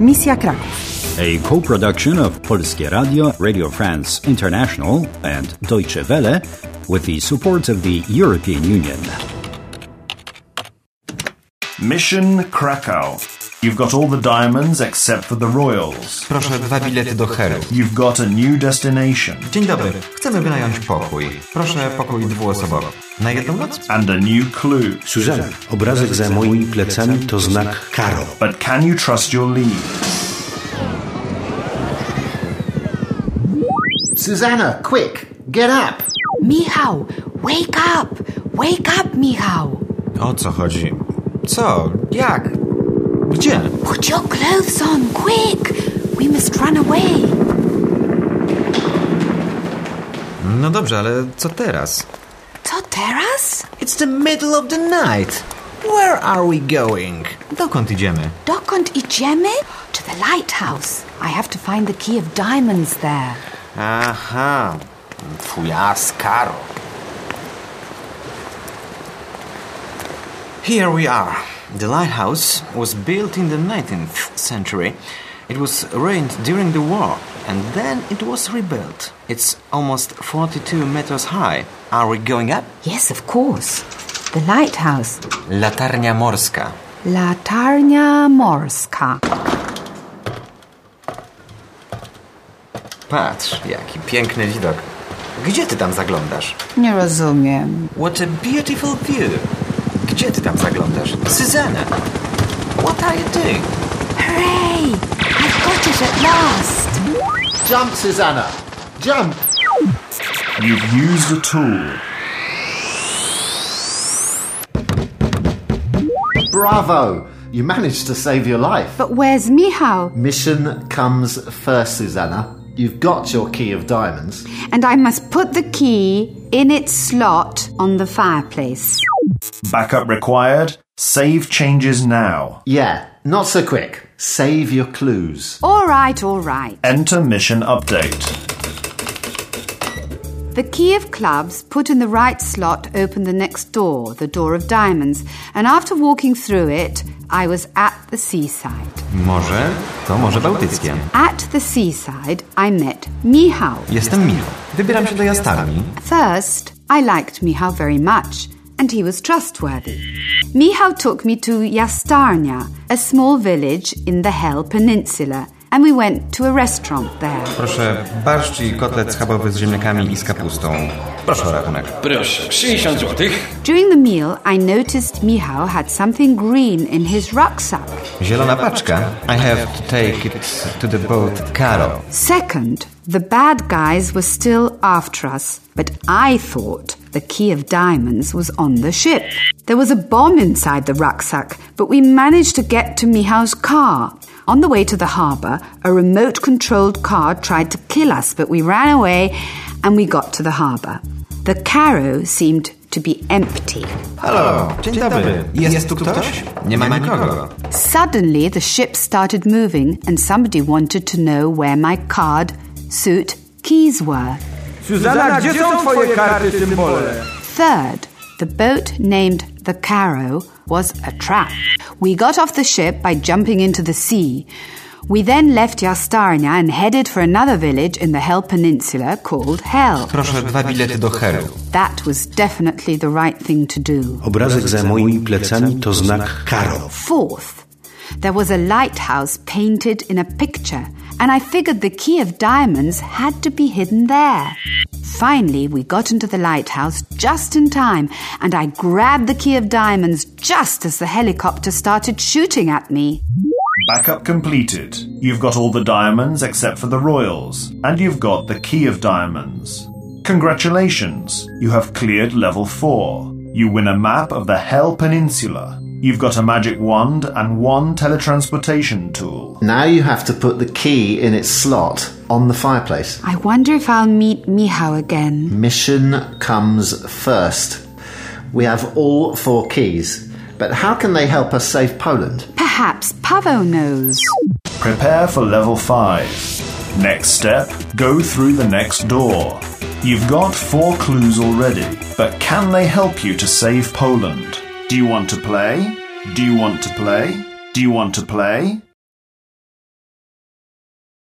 Misja Kraków. A co-production of Polskie Radio, Radio France International and Deutsche Welle with the support of the European Union. Mission Krakow. You've got all the diamonds except for the royals. Proszę dwa bilety do Heru. You've got a new destination Dzień dobry. Chcemy wynająć pokój. Proszę pokój dwuosobowy. Na jedną noc? and a new clue. Suzanna, obrazek za moimi plecami to znak Karo. But can you trust your lead? Susanna, quick, get up. Michał, wake up! Wake up, Michał! O co chodzi? Co? Jak? Gdzie? Put your clothes on, quick! We must run away. No dobrze, ale co teraz? Co teraz? It's the middle of the night. Where are we going? Dokąd idziemy? Dokąd idziemy? To the lighthouse. I have to find the key of diamonds there. Aha. Fujas Karo. Here we are. The lighthouse was built in the 19th century. It was ruined during the war and then it was rebuilt. It's almost 42 meters high. Are we going up? Yes, of course. The lighthouse. Latarnia morska. Latarnia Morska. Patrz, jaki piękny widok. Gdzie ty tam zaglądasz? Nie rozumiem. What a beautiful view. Gdzie ty tam zaglądasz? Suzanna, what are you doing? Hooray! I've got it at last. Jump, Suzanna. Jump. You've used a tool. Bravo. You managed to save your life. But where's Michał? Mission comes first, Suzanna. You've got your key of diamonds. And I must put the key in its slot on the fireplace. Backup required. Save changes now. Yeah, not so quick. Save your clues. All right, all right. Enter mission update. The key of clubs put in the right slot opened the next door, the door of diamonds, and after walking through it, I was at the seaside. Morze to Morze Bałtyckie. At the seaside, I met Michał. Jestem Milo. Wybieram się do jastarni. First, I liked Michał very much, and he was trustworthy. Michał took me to Jastarnia, a small village in the Hel Peninsula, and we went to a restaurant there. Proszę barszcz i kotlet schabowy z ziemniakami i z kapustą. Proszę o rachunek. Proszę, 60 złotych. During the meal, I noticed Michał had something green in his rucksack. Zielona paczka. I have to take it to the boat Karo. Second, the bad guys were still after us, but I thought the key of diamonds was on the ship. There was a bomb inside the rucksack, but we managed to get to Michał's car. On the way to the harbour, a remote controlled car tried to kill us, but we ran away and we got to the harbour. The Karo seemed to be empty. Halo, dzień dobry. Jest tu ktoś? Nie ma nikogo. Suddenly, the ship started moving, and somebody wanted to know where my card, suit, keys were. Suzanna, gdzie są twoje karty symbole? Third, the boat named the Karo was a trap. We got off the ship by jumping into the sea. We then left Jastarnia and headed for another village in the Hel Peninsula called Hel. Proszę dwa bilety do Helu. That was definitely the right thing to do. Obrazek za moimi plecami to znak Karo. Fourth, there was a lighthouse painted in a picture, and I figured the key of diamonds had to be hidden there. Finally, we got into the lighthouse just in time, and I grabbed the key of diamonds just as the helicopter started shooting at me. Backup completed. You've got all the diamonds except for the royals, and you've got the key of diamonds. Congratulations, you have cleared level 4. You win a map of the Hel Peninsula. You've got a magic wand and one teletransportation tool. Now you have to put the key in its slot on the fireplace. I wonder if I'll meet Michał again. Mission comes first. We have all four keys, but how can they help us save Poland? Perhaps Pavo knows. Prepare for level 5. Next step, go through the next door. You've got four clues already, but can they help you to save Poland? Do you want to play? Do you want to play? Do you want to play?